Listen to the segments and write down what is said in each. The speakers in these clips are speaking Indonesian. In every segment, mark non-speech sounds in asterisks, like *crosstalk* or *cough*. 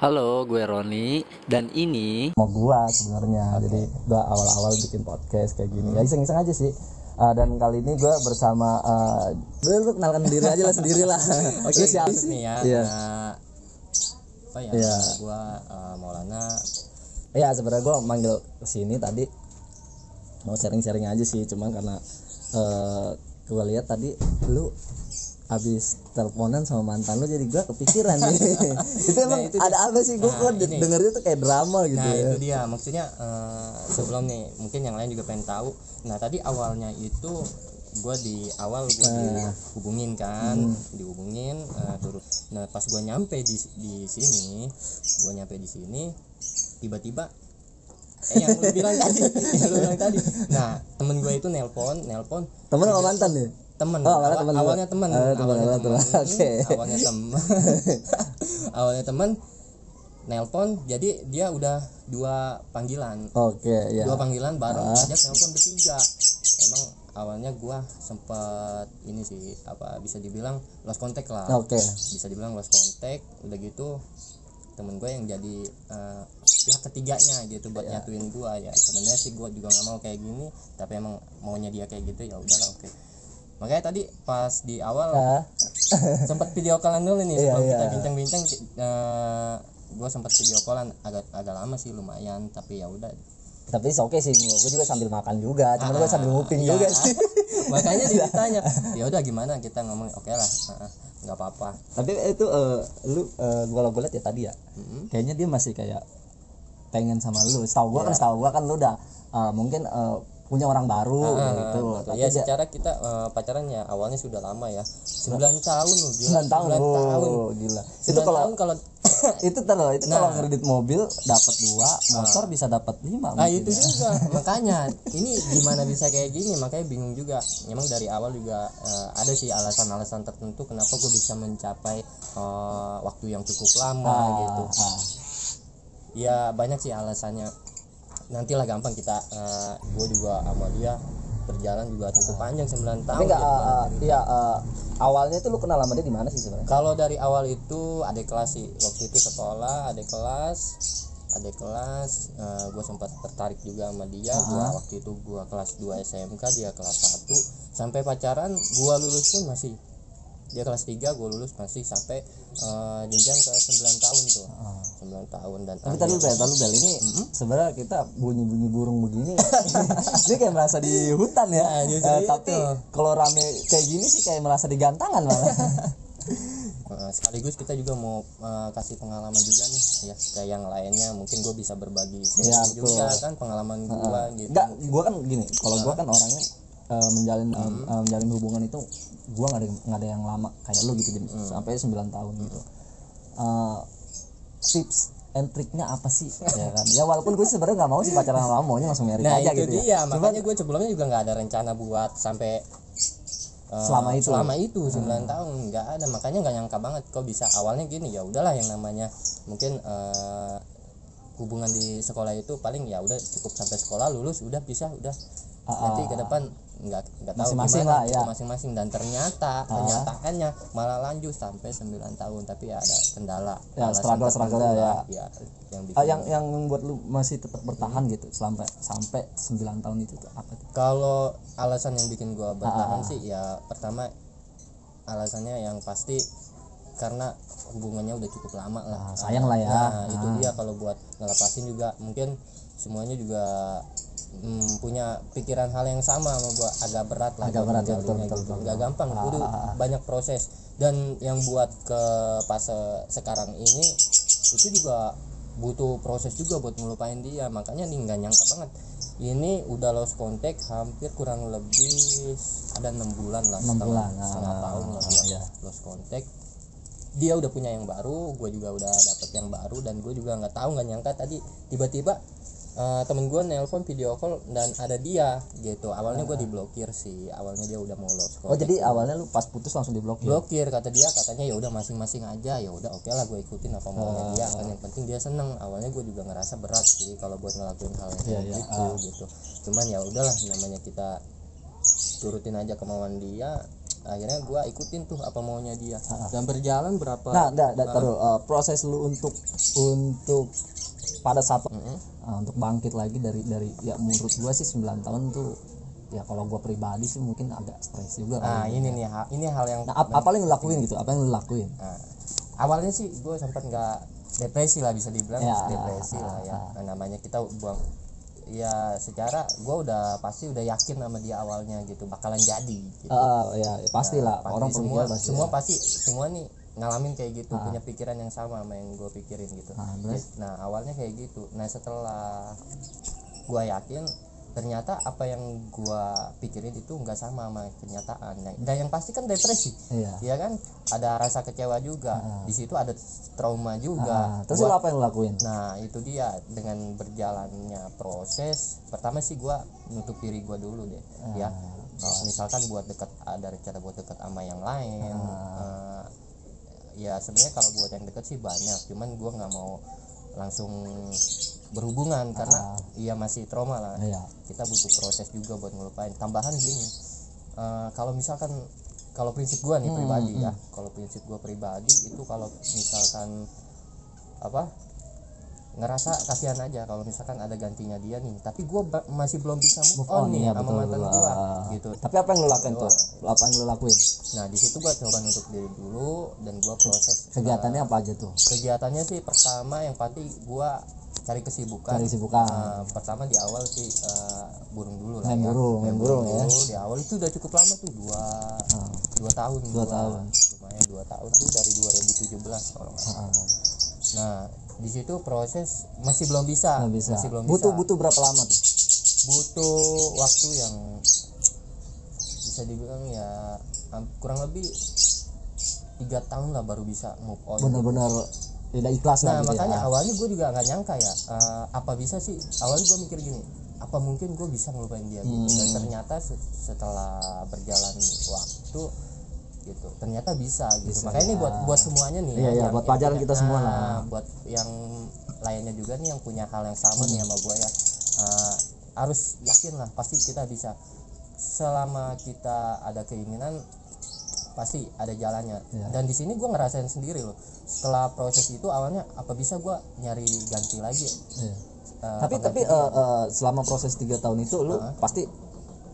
Halo, gue Roni dan ini mau gua sebenarnya. Jadi gua awal-awal bikin podcast kayak gini. Ya iseng-iseng aja sih. Uh, dan kali ini gua bersama uh, lu, lu kenalkan diri aja lah sendiri lah. Lu siapa sih nih ya. Iya. nah, apa ya? Iya. nama gua eh, Maulana. Ya sebenarnya gua manggil ke sini tadi mau sharing-sharing aja sih. Cuman karena uh, gua lihat tadi lu habis teleponan sama mantan lu jadi gua kepikiran nih. *laughs* Itu emang itu ada apa sih? Gua Nah, kok dengernya tuh kayak drama gitu nah ya. itu dia. Maksudnya eh, sebelum nih mungkin yang lain juga pengen tahu. Nah tadi awalnya itu gua di awal gua Nah. dihubungin kan? Hmm. dihubungin eh, terus. Nah pas gua nyampe di di sini gua nyampe di sini tiba-tiba eh, yang lu bilang tadi *laughs* yang lu bilang tadi. Nah temen gua itu nelpon nelpon. Temen sama mantan nih temen. Oh, awalnya Awal- temen. awalnya temen. Temen, *laughs* awalnya temen. Oke. awalnya temen. Awalnya temen nelpon jadi dia udah dua panggilan. Oke ya. Dua panggilan bareng. Ah. aja nelpon bertiga. Emang awalnya gua sempet ini sih apa bisa dibilang lost contact lah. Oke. Bisa dibilang lost contact. Udah gitu temen gue yang jadi eh, pihak ketiganya gitu buat Iya. nyatuin gua. Ya sebenarnya sih gua juga nggak mau kayak gini tapi emang maunya dia kayak gitu ya udahlah oke makanya tadi pas di awal Ah, *laughs* sempat video callan dulu nih Iya, sebelum kita iya. bincang-bincang eh gue sempat video callan agak agak lama sih lumayan tapi ya udah tapi oke sih gue juga sambil makan juga cuman gue Ah, sambil nguping iya. juga sih *laughs* makanya ditanya *laughs* ya udah gimana kita ngomong oke lah ah, ah, nggak apa-apa tapi itu eh, lu uh, kalau gue liat ya tadi ya Mm-mm. kayaknya dia masih kayak pengen sama lu setahu gue kan Iya. setahu gue kan lu udah eh, mungkin eh, punya orang baru Ah, gitu. betul. tapi ya dia secara kita eh, pacaran ya awalnya sudah lama ya. 9 tahun loh gila 9 tahun. 9 tahun. oh, gila. Itu 9 kalau tahun kalau *coughs* itu terus itu Nah. kalau kredit mobil dapat dua motor bisa dapat lima Nah itu ya. juga. *laughs* Makanya ini gimana bisa kayak gini? Makanya bingung juga. Memang dari awal juga eh, ada sih alasan-alasan tertentu kenapa gue bisa mencapai eh, waktu yang cukup lama Ah, gitu. ah. ya banyak sih alasannya nantilah gampang kita gue juga sama dia berjalan juga cukup panjang 9 tahun tapi enggak eh, eh, iya eh, awalnya itu lu kenal sama dia di mana sih sebenarnya? Kalau dari awal itu adik kelas sih waktu itu sekolah adik kelas adik kelas gue sempat tertarik juga sama dia gua waktu itu gue kelas 2 SMK dia kelas 1 sampai pacaran gue lulus pun masih dia kelas 3 gue lulus masih sampai eh, jenjang ke 9 tahun tuh. 9 tahun dan Tapi tadi bel, tadi lu bel ini sebenarnya kita bunyi-bunyi burung begini. *laughs* ini kayak merasa di hutan ya. Nah, itu. tapi kalau rame kayak gini sih kayak merasa di gantangan malah. *laughs* Eh, sekaligus kita juga mau eh, kasih pengalaman juga nih ya kayak yang lainnya. Mungkin gue bisa berbagi Ya, juga kan pengalaman gue gitu. Enggak, gua kan gini, kalau gua kan orangnya eh, menjalin eh, eh, menjalin hubungan itu gua nggak ada nggak ada yang lama kayak lu gitu jadi sampai 9 tahun gitu. Eh, tips and triknya apa sih? *laughs* Ya kan? Ya walaupun gue sebenarnya nggak mau sih pacaran sama kamu, maunya langsung married Nah aja itu gitu dia, ya makanya gue sebelumnya juga nggak ada rencana buat sampai Selama itu. Selama itu 9 tahun. Nggak ada, makanya nggak nyangka banget kok bisa. Awalnya gini ya udahlah yang namanya mungkin eh, hubungan di sekolah itu paling ya udah cukup sampai sekolah lulus udah bisa udah. Ah, nanti ke depan nggak nggak tahu Masing-masing gimana lah, ya. masing-masing dan ternyata kenyataannya malah lanjut sampai 9 tahun tapi ya ada kendala Ya, alasan struggle-struggle tertentu ya. ya yang bikin Ah, yang yang membuat lu masih tetap bertahan gitu sampai sampai 9 tahun itu tuh apa tuh? Kalau alasan yang bikin gua Ah, bertahan sih ya pertama alasannya yang pasti karena hubungannya udah cukup lama lah. Ah, sayang lah ya. Nah, itu Ah. dia kalau buat ngelepasin juga mungkin semuanya juga mm, punya pikiran hal yang sama sama gua agak berat lah Agak berat, ya, betul, betul, gitu. betul. Nggak gampang, Ah, kudu ah, ah. banyak proses dan yang buat ke fase sekarang ini itu juga butuh proses juga buat ngelupain dia makanya nih nggak nyangka banget ini udah lost contact hampir kurang lebih ada enam bulan lah Enam setengah, bulan, ah, setengah tahun lah iya. lost contact dia udah punya yang baru gue juga udah dapet yang baru dan gue juga nggak tahu nggak nyangka tadi tiba-tiba eh, temen gue nelpon video call dan ada dia gitu. Awalnya gue diblokir sih. Awalnya dia udah mau lost Oh jadi awalnya lu pas putus langsung diblokir. blokir kata dia. Katanya ya udah masing-masing aja. Ya udah oke lah gue ikutin apa maunya dia. Kan yang penting dia seneng. Awalnya gue juga ngerasa berat sih kalau buat ngelakuin hal yang kayak Iya, gitu gitu. Cuman ya udahlah namanya kita turutin aja kemauan dia akhirnya gua ikutin tuh apa maunya dia. Dan berjalan berapa nah enggak enggak taruh uh, proses lu untuk untuk pada saat Mm-mm. Uh, untuk bangkit lagi dari dari ya menurut gua sih 9 tahun tuh ya kalau gua pribadi sih mungkin agak stres juga nah kali. ini nih ha- ini hal yang nah ap- apa yang lakuin gitu? Apa yang lu lakuin? Nah, awalnya sih gue sempat nggak depresi lah bisa dibilang Ya, depresi lah ya. Nah, namanya kita buang ya secara gue udah pasti udah yakin sama dia awalnya gitu bakalan jadi gitu. Uh, ya ya, pastilah. Pasti orang semua pasti semua pasti semua nih ngalamin kayak gitu punya pikiran yang sama sama yang gue pikirin gitu. Ah, nah awalnya kayak gitu. Nah setelah gue yakin ternyata apa yang gue pikirin itu nggak sama sama kenyataan. Nah, dan yang pasti kan depresi iya. ya kan? Ada rasa kecewa juga. Di situ ada trauma juga. Ah, terus lu apa yang lakuin? Nah itu dia dengan berjalannya proses. Pertama sih gua nutup diri gua dulu deh ya. Oh, misalkan buat dekat ada rencana buat dekat sama yang lain eh, ya sebenarnya kalau buat yang dekat sih banyak. Cuman gua nggak mau langsung berhubungan karena iya masih trauma lah. Iya. Kita butuh proses juga buat ngelupain. Tambahan gini eh, kalau misalkan kalau prinsip gua nih pribadi ya. kalau prinsip gua pribadi itu kalau misalkan apa ngerasa kasihan aja kalau misalkan ada gantinya dia nih tapi gua ba- masih belum bisa move, on, nih iya, sama betul, mantan gua Ah. gitu tapi apa yang lu lakuin tuh apa yang lu lakuin nah di situ gua coba nutup diri dulu dan gua proses kegiatannya apa aja tuh kegiatannya sih pertama yang pasti gua cari kesibukan cari sibukan Nah, pertama di awal sih eh, burung dulu lah Main ya. burung, main burung ya. dulu. Di awal itu udah cukup lama tuh dua dua tahun. Dua gua. tahun. Lumayan dua tahun tuh dari 2017 kalau nggak salah. Ah, Nah di situ proses masih belum bisa. nggak bisa Masih belum butuh bisa. butuh berapa lama tuh butuh waktu yang bisa dibilang ya kurang lebih tiga tahun lah baru bisa move on. benar-benar tidak ikhlas lah Nah gitu makanya ya awalnya gue juga nggak nyangka ya eh, apa bisa sih awalnya gue mikir gini apa mungkin gue bisa ngelupain dia gitu dan Hmm. ternyata se- setelah berjalan waktu gitu. Ternyata bisa gitu. Makanya ini buat buat semuanya nih. Iya, iya, yang- buat pelajaran kita semua ah, lah. buat yang lainnya juga nih yang punya hal yang sama nih sama gue ya. Eh, harus yakin lah pasti kita bisa. Selama kita ada keinginan pasti ada jalannya. Iya. dan di sini gue ngerasain sendiri loh. Setelah proses itu awalnya apa bisa gue nyari ganti lagi? Iya. eh, tapi tapi eh, eh, selama proses tiga tahun itu lu pasti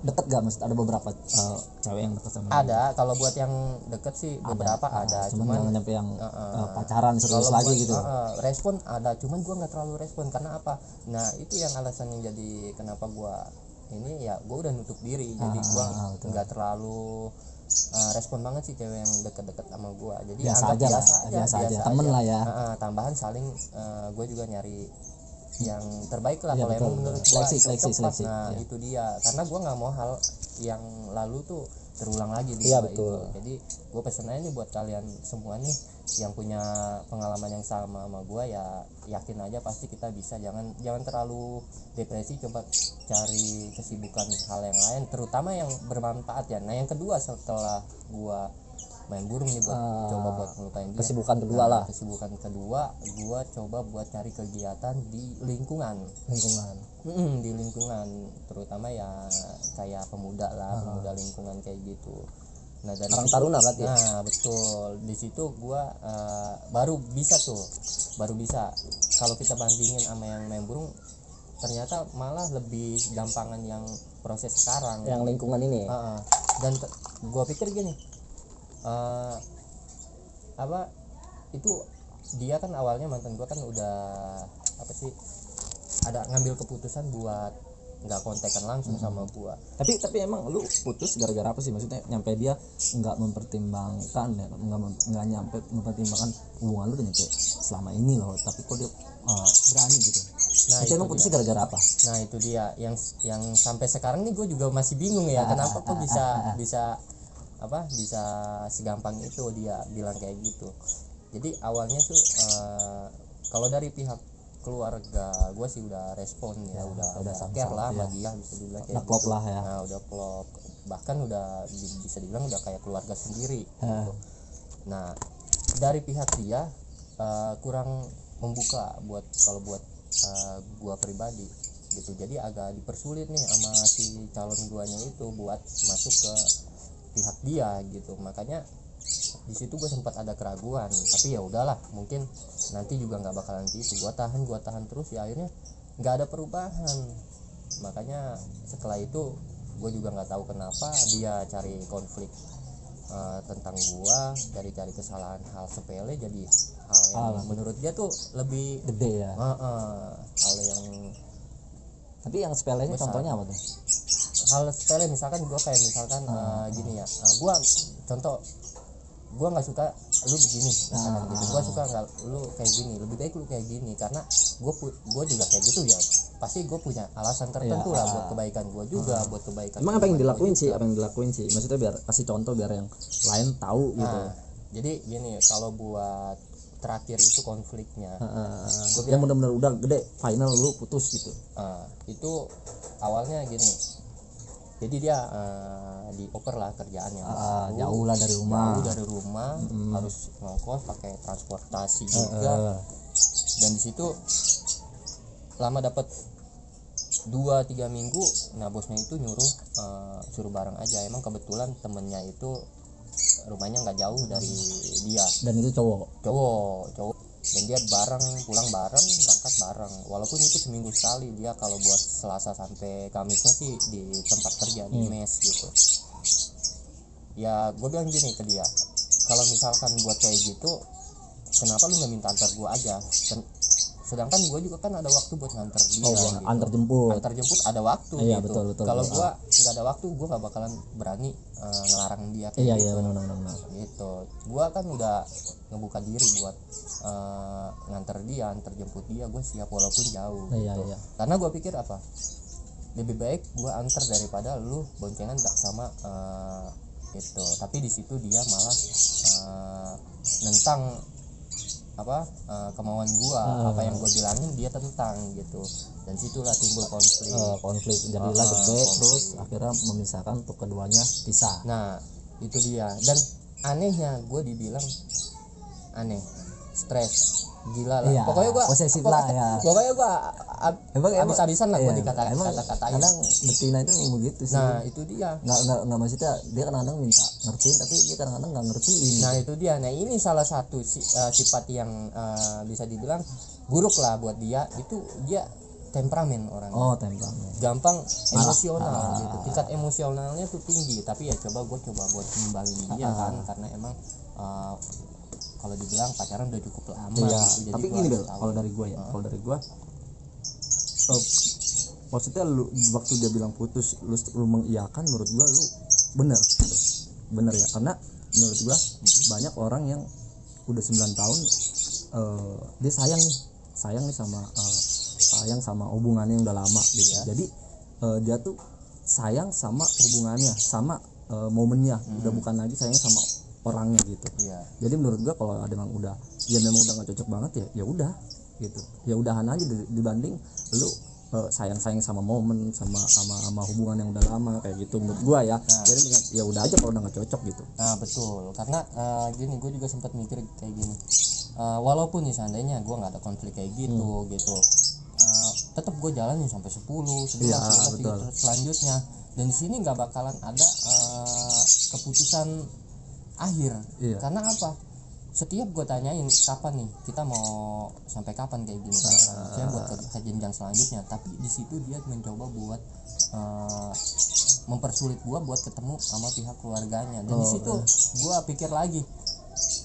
deket gak mas? Ada beberapa eh, cewek yang deket sama ada. Kalau buat yang deket sih beberapa ada. cuman, cuman jangan nyampe yang Heeh. eh, pacaran serius lagi buat- gitu. Heeh, respon ada. Cuman gua nggak terlalu respon. Karena apa? Nah itu yang alasan yang jadi kenapa gua ini ya gua udah nutup diri. Jadi gua ah, nggak terlalu eh, respon banget sih cewek yang deket-deket sama gua. Jadi Biasa aja lah, biasa aja biasa aja. Temen lah ya. Heeh, tambahan saling gue juga nyari yang terbaik lah Iya, kalau emang menurut gua Seleksi, seleksi, seleksi. nah Iya. itu dia karena gua nggak mau hal yang lalu tuh terulang lagi di gua betul. itu jadi gue pesen aja nih buat kalian semua nih yang punya pengalaman yang sama sama gue ya yakin aja pasti kita bisa jangan jangan terlalu depresi coba cari kesibukan hal yang lain terutama yang bermanfaat ya nah yang kedua setelah gue main burung nih buat Ah, coba buat ngelupain dia. kesibukan kedua Nah, lah kesibukan kedua gue coba buat cari kegiatan di lingkungan. Lingkungan. Mm, di lingkungan. Terutama ya kayak pemuda lah pemuda lingkungan kayak gitu. Nah dari Karang situ- Taruna kan ya? nah betul. Di situ gua eh, baru bisa tuh. Baru bisa. Kalau kita bandingin sama yang main burung ternyata malah lebih gampangan yang proses sekarang. Yang lingkungan ini? Heeh. dan gua pikir gini eh apa itu dia kan awalnya mantan gua kan udah apa sih ada ngambil keputusan buat nggak kontekan langsung sama gua. Tapi tapi emang lu putus gara-gara apa sih? Maksudnya nyampe dia nggak mempertimbangkan ya nggak nggak nyampe mempertimbangkan hubungan lu udah nyampe selama ini loh. Tapi kok dia uh, berani gitu? Nah, itu emang putusnya gara-gara apa? Nah itu dia. Yang yang sampai sekarang nih gue juga masih bingung ya kenapa kok bisa bisa apa bisa segampang itu dia bilang kayak gitu. Jadi awalnya tuh eh, kalau dari pihak keluarga gue sih udah respon ya, udah udah care lah sama dia bisa dibilang kayak udah klop gitu. lah ya. Nah udah klop. Bahkan udah bisa dibilang udah kayak keluarga sendiri Eh, Nah, dari pihak dia eh, kurang membuka buat kalau buat eh, gua pribadi gitu. Jadi agak dipersulit nih sama si calon guanya itu buat masuk ke pihak dia gitu. Makanya di situ gue sempat ada keraguan. Tapi ya udahlah mungkin nanti juga nggak bakalan gitu. Gue tahan gue tahan terus ya akhirnya nggak ada perubahan. Makanya setelah itu gue juga nggak tahu kenapa dia cari konflik eh, tentang gua cari-cari kesalahan hal sepele jadi hal yang Hal. menurut dia tuh lebih gede ya. Eh, eh, hal yang tapi yang sepelenya Besar. contohnya apa tuh hal sepele misalkan gua kayak misalkan eh, gini ya eh, gua contoh gua nggak suka lu begini misalkan gitu. Gua suka nggak lu kayak gini lebih baik lu kayak gini karena gua pu- gua juga kayak gitu ya. Pasti gua punya alasan tertentu lah buat kebaikan gua juga buat kebaikan emang apa yang dilakuin sih apa yang dilakuin sih? Maksudnya biar kasih contoh biar yang lain tahu gitu. Nah, jadi gini kalau buat terakhir itu konfliknya Heeh. yang benar-benar udah gede final lu putus gitu. Eh, itu awalnya gini jadi dia eh, dioper lah kerjaannya. Baru, jauh lah dari rumah. jauh dari rumah harus ngongkos pakai transportasi juga. Heeh. dan di situ lama dapat dua tiga minggu nah bosnya itu nyuruh eh, suruh bareng aja. Emang kebetulan temennya itu rumahnya nggak jauh dari dia. Dan itu cowok? Cowok cowok dan dia bareng pulang bareng berangkat bareng. Walaupun itu seminggu sekali dia kalau buat selasa sampai kamisnya sih di tempat kerja di mes gitu. Ya gue bilang gini ke dia kalau misalkan buat kayak gitu kenapa lu nggak minta antar gue aja sedangkan gue juga kan ada waktu buat nganter dia oh gitu. antar jemput antar jemput ada waktu Iya, gitu betul, betul, kalau betul. gue nggak ada waktu gue nggak bakalan berani eh, ngelarang dia kayak iya gitu iya benar benar benar gitu gua kan udah ngebuka diri buat eh, nganter dia antar jemput dia gue siap walaupun jauh Iya, gitu. iya. karena gua pikir apa lebih baik gua antar daripada lu boncengan gak sama eh, gitu tapi di situ dia malah eh, nentang apa eh, kemauan gua Ah. apa yang gua bilangin dia tentang gitu dan situlah timbul konflik Eh, konflik jadilah Ah, gede konflik. terus akhirnya memisahkan untuk keduanya pisah Nah, itu dia. Dan anehnya gue dibilang aneh, stres, gila lah. Iya, pokoknya gue posesif lah ya. Pokoknya gue emang emang habis-habisan lah iya, dikata emang kata-katain. kadang betina itu memang begitu sih Nah, itu dia. nggak nggak nggak maksudnya dia kadang-kadang minta ngertiin tapi dia kadang-kadang nggak ngertiin Nah, itu dia. Nah, ini salah satu si- eh, sifat yang eh, bisa dibilang buruk lah buat dia. Itu dia temperamen orang. oh temperamen gampang emosional Ah. gitu tingkat emosionalnya tuh tinggi tapi ya coba gue coba buat ngembangin dia Ah. kan karena emang uh, kalau dibilang pacaran udah cukup lama iya. gitu. Jadi tapi gini Bel kalau dari gue ya kalau dari gue eh, maksudnya lu waktu dia bilang putus lu, lu mengiyakan menurut gue lu bener gitu. bener ya karena menurut gue banyak orang yang udah 9 tahun eh, dia sayang nih sayang nih sama eh, sayang sama hubungannya yang udah lama gitu. Jadi eh, dia tuh sayang sama hubungannya sama eh, momennya. Udah bukan lagi sayang sama orangnya gitu. Iya. Jadi menurut gua kalau ada memang udah ya memang udah gak cocok banget ya ya udah gitu. Ya udahan aja di- dibanding lu sayang sayang sama momen sama sama sama hubungan yang udah lama kayak gitu menurut gua ya. Jadi mendingan, ya udah aja kalau udah gak cocok gitu. Nah betul. Karena uh, gini gue juga sempat mikir kayak gini. Uh, walaupun nih seandainya gue nggak ada konflik kayak gitu gitu. Uh, tetap gue jalanin sampai 10 11 Iya, 12 betul. terus selanjutnya. Dan di sini nggak bakalan ada uh, keputusan akhir. Iya. karena apa? Setiap gue tanyain kapan nih? Kita mau sampai kapan? Kayak gini. Saya buat ke, ke jenjang selanjutnya. Tapi di situ dia mencoba buat uh, mempersulit gua buat ketemu sama pihak keluarganya. Dan di situ gua pikir lagi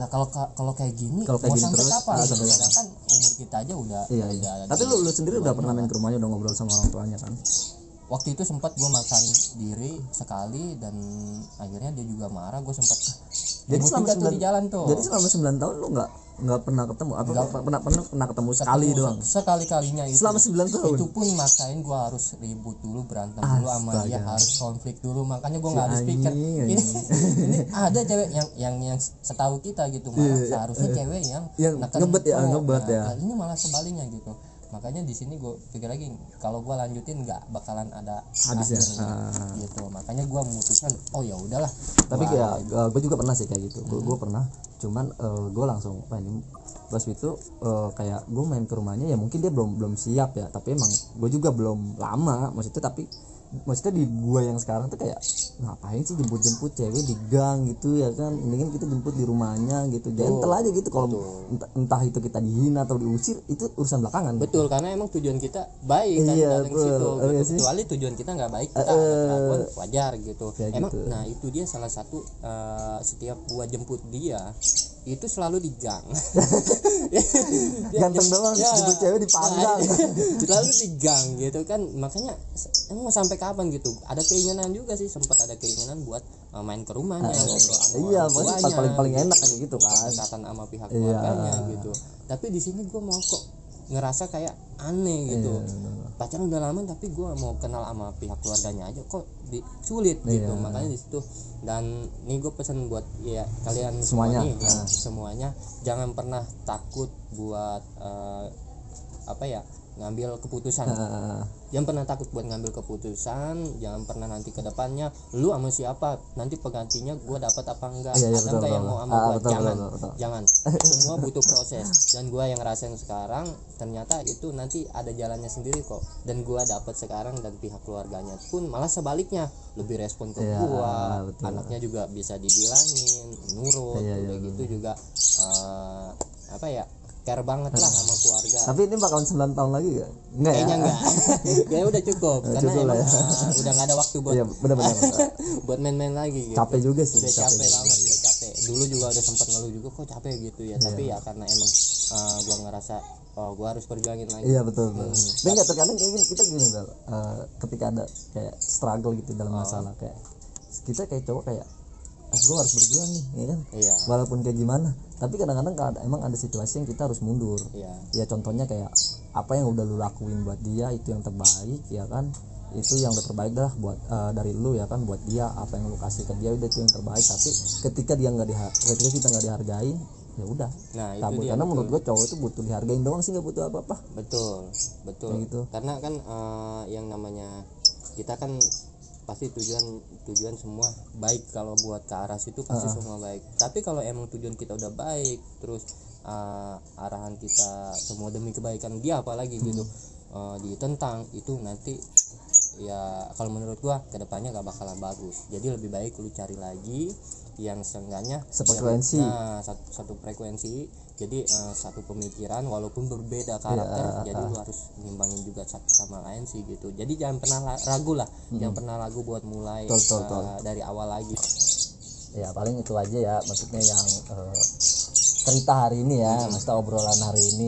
nah kalau ka- kalau kayak gini Kalau kayak mau gini sampai terus, kapan? gitu. sampai- sedangkan umur kita aja udah iya udah iya. tapi lu lu sendiri udah pernah main ke rumahnya udah ngobrol sama orang tuanya kan waktu itu sempat gua makan diri sekali dan akhirnya dia juga marah gua sempat Jadi selama sembilan- di jalan tuh. jadi selama 9 tahun lu nggak nggak pernah ketemu? Apa pernah pernah pernah ketemu sekali Ketemu doang? sekali kalinya itu. Selama 9 tahun? Itu pun maksain gua harus ribut dulu berantem dulu sama dia Astaga. harus konflik dulu. Makanya gua nggak habis anjing, pikir anjing. ini, ini ada cewek yang yang yang setahu kita gitu malah seharusnya cewek yang Yang ngebet ya, ngebet ya. nah, ini malah sebaliknya gitu makanya di sini gue pikir lagi kalau gua lanjutin nggak bakalan ada Habis ya? Ah. gitu. Makanya gua memutuskan oh ya udahlah. Tapi Gua- kayak gue juga pernah sih kayak gitu. Gue pernah. Cuman gue langsung wah ini pas itu eh, kayak gue main ke rumahnya ya mungkin dia belum belum siap ya. Tapi emang gue juga belum lama maksudnya tapi maksudnya di gua yang sekarang tuh kayak ngapain sih jemput-jemput cewek di gang gitu ya kan mendingan kita jemput di rumahnya gitu gentle aja gitu kalau entah, entah itu kita dihina atau diusir itu urusan belakangan betul karena emang tujuan kita baik kan Iya, datang betul. situ iya gitu. sih. kecuali tujuan kita nggak baik kita keraguan wajar gitu Kayak emang gitu. nah itu dia salah satu eh, setiap gua jemput dia itu selalu di gang. Dia- *laughs* Ganteng doang, ya, jemput cewek dipandang. nah, selalu di gang gitu kan. Makanya emang mau sampai kapan gitu? Ada keinginan juga sih sempat ada keinginan buat eh, main ke rumahnya ngobrol sama iya tuanya, paling paling gitu. enak kayak gitu kan. Pendekatan sama pihak Iya. keluarganya gitu. Tapi di sini gue mau kok ngerasa kayak aneh gitu. Iya, pacaran udah lama tapi gue mau kenal sama pihak keluarganya aja kok di, sulit gitu Iya. makanya di situ dan ini gue pesan buat ya kalian Semuanya. semua nih, ya, Ah. semuanya jangan pernah takut buat eh, apa ya ngambil keputusan. Eh, jangan pernah takut buat ngambil keputusan jangan pernah nanti ke depannya lu sama siapa? Nanti penggantinya gua dapat apa enggak? Iya, iya, ada enggak yang mau sama Ah, gua? Betul, jangan betul, betul. jangan. Semua butuh proses. Dan gua yang ngerasain sekarang ternyata itu nanti ada jalannya sendiri kok. Dan gua dapat sekarang dan pihak keluarganya pun malah sebaliknya. Lebih respon ke Iya, gua. betul. anaknya juga bisa dibilangin nurut Iya, iya, udah gitu juga eh, apa ya care banget lah sama keluarga tapi ini bakalan 9 tahun lagi gak? enggak ya kayaknya enggak kayaknya *laughs* udah cukup karena cukup lah emang ya. uh, udah nggak ada waktu buat iya benar-benar *laughs* buat main-main lagi gitu. capek juga sih udah capek, juga. banget udah capek dulu juga udah sempat ngeluh juga kok capek gitu ya tapi Iya. ya karena emang uh, gua ngerasa oh gua harus perjuangin lagi Iya betul betul. Hmm. Dan nggak terkadang kayak gini kita gini bel, eh, ketika ada kayak struggle gitu dalam Oh. masalah kayak kita kayak cowok kayak ah, gue harus berjuang nih, ya kan? iya Walaupun kayak gimana. Tapi kadang-kadang emang ada situasi yang kita harus mundur. iya Ya contohnya kayak apa yang udah lu lakuin buat dia itu yang terbaik, ya kan? Itu yang udah terbaik dah buat eh, dari lu ya kan buat dia apa yang lu kasih ke dia udah itu yang terbaik. Tapi ketika dia nggak diha ketika kita nggak dihargain, ya udah nah itu dia Karena betul. menurut gue cowok itu butuh dihargain doang sih nggak butuh apa-apa. betul betul Kayak gitu. karena kan uh, yang namanya kita kan pasti tujuan tujuan semua baik. Kalau buat ke arah situ pasti semua baik. Tapi kalau emang tujuan kita udah baik terus uh, arahan kita semua demi kebaikan dia apalagi gitu uh, ditentang itu nanti ya kalau menurut gua ke depannya gak bakalan bagus. Jadi lebih baik lu cari lagi yang seenggaknya Sefrekuensi. nah satu, satu frekuensi jadi eh, satu pemikiran walaupun berbeda karakter Iya, jadi lu harus nimbangin juga satu sama lain sih gitu. Jadi jangan pernah ragu lah. Jangan pernah ragu buat mulai Betul, betul, eh, betul. dari awal lagi. Ya paling itu aja ya maksudnya yang eh, cerita hari ini ya maksudnya obrolan hari ini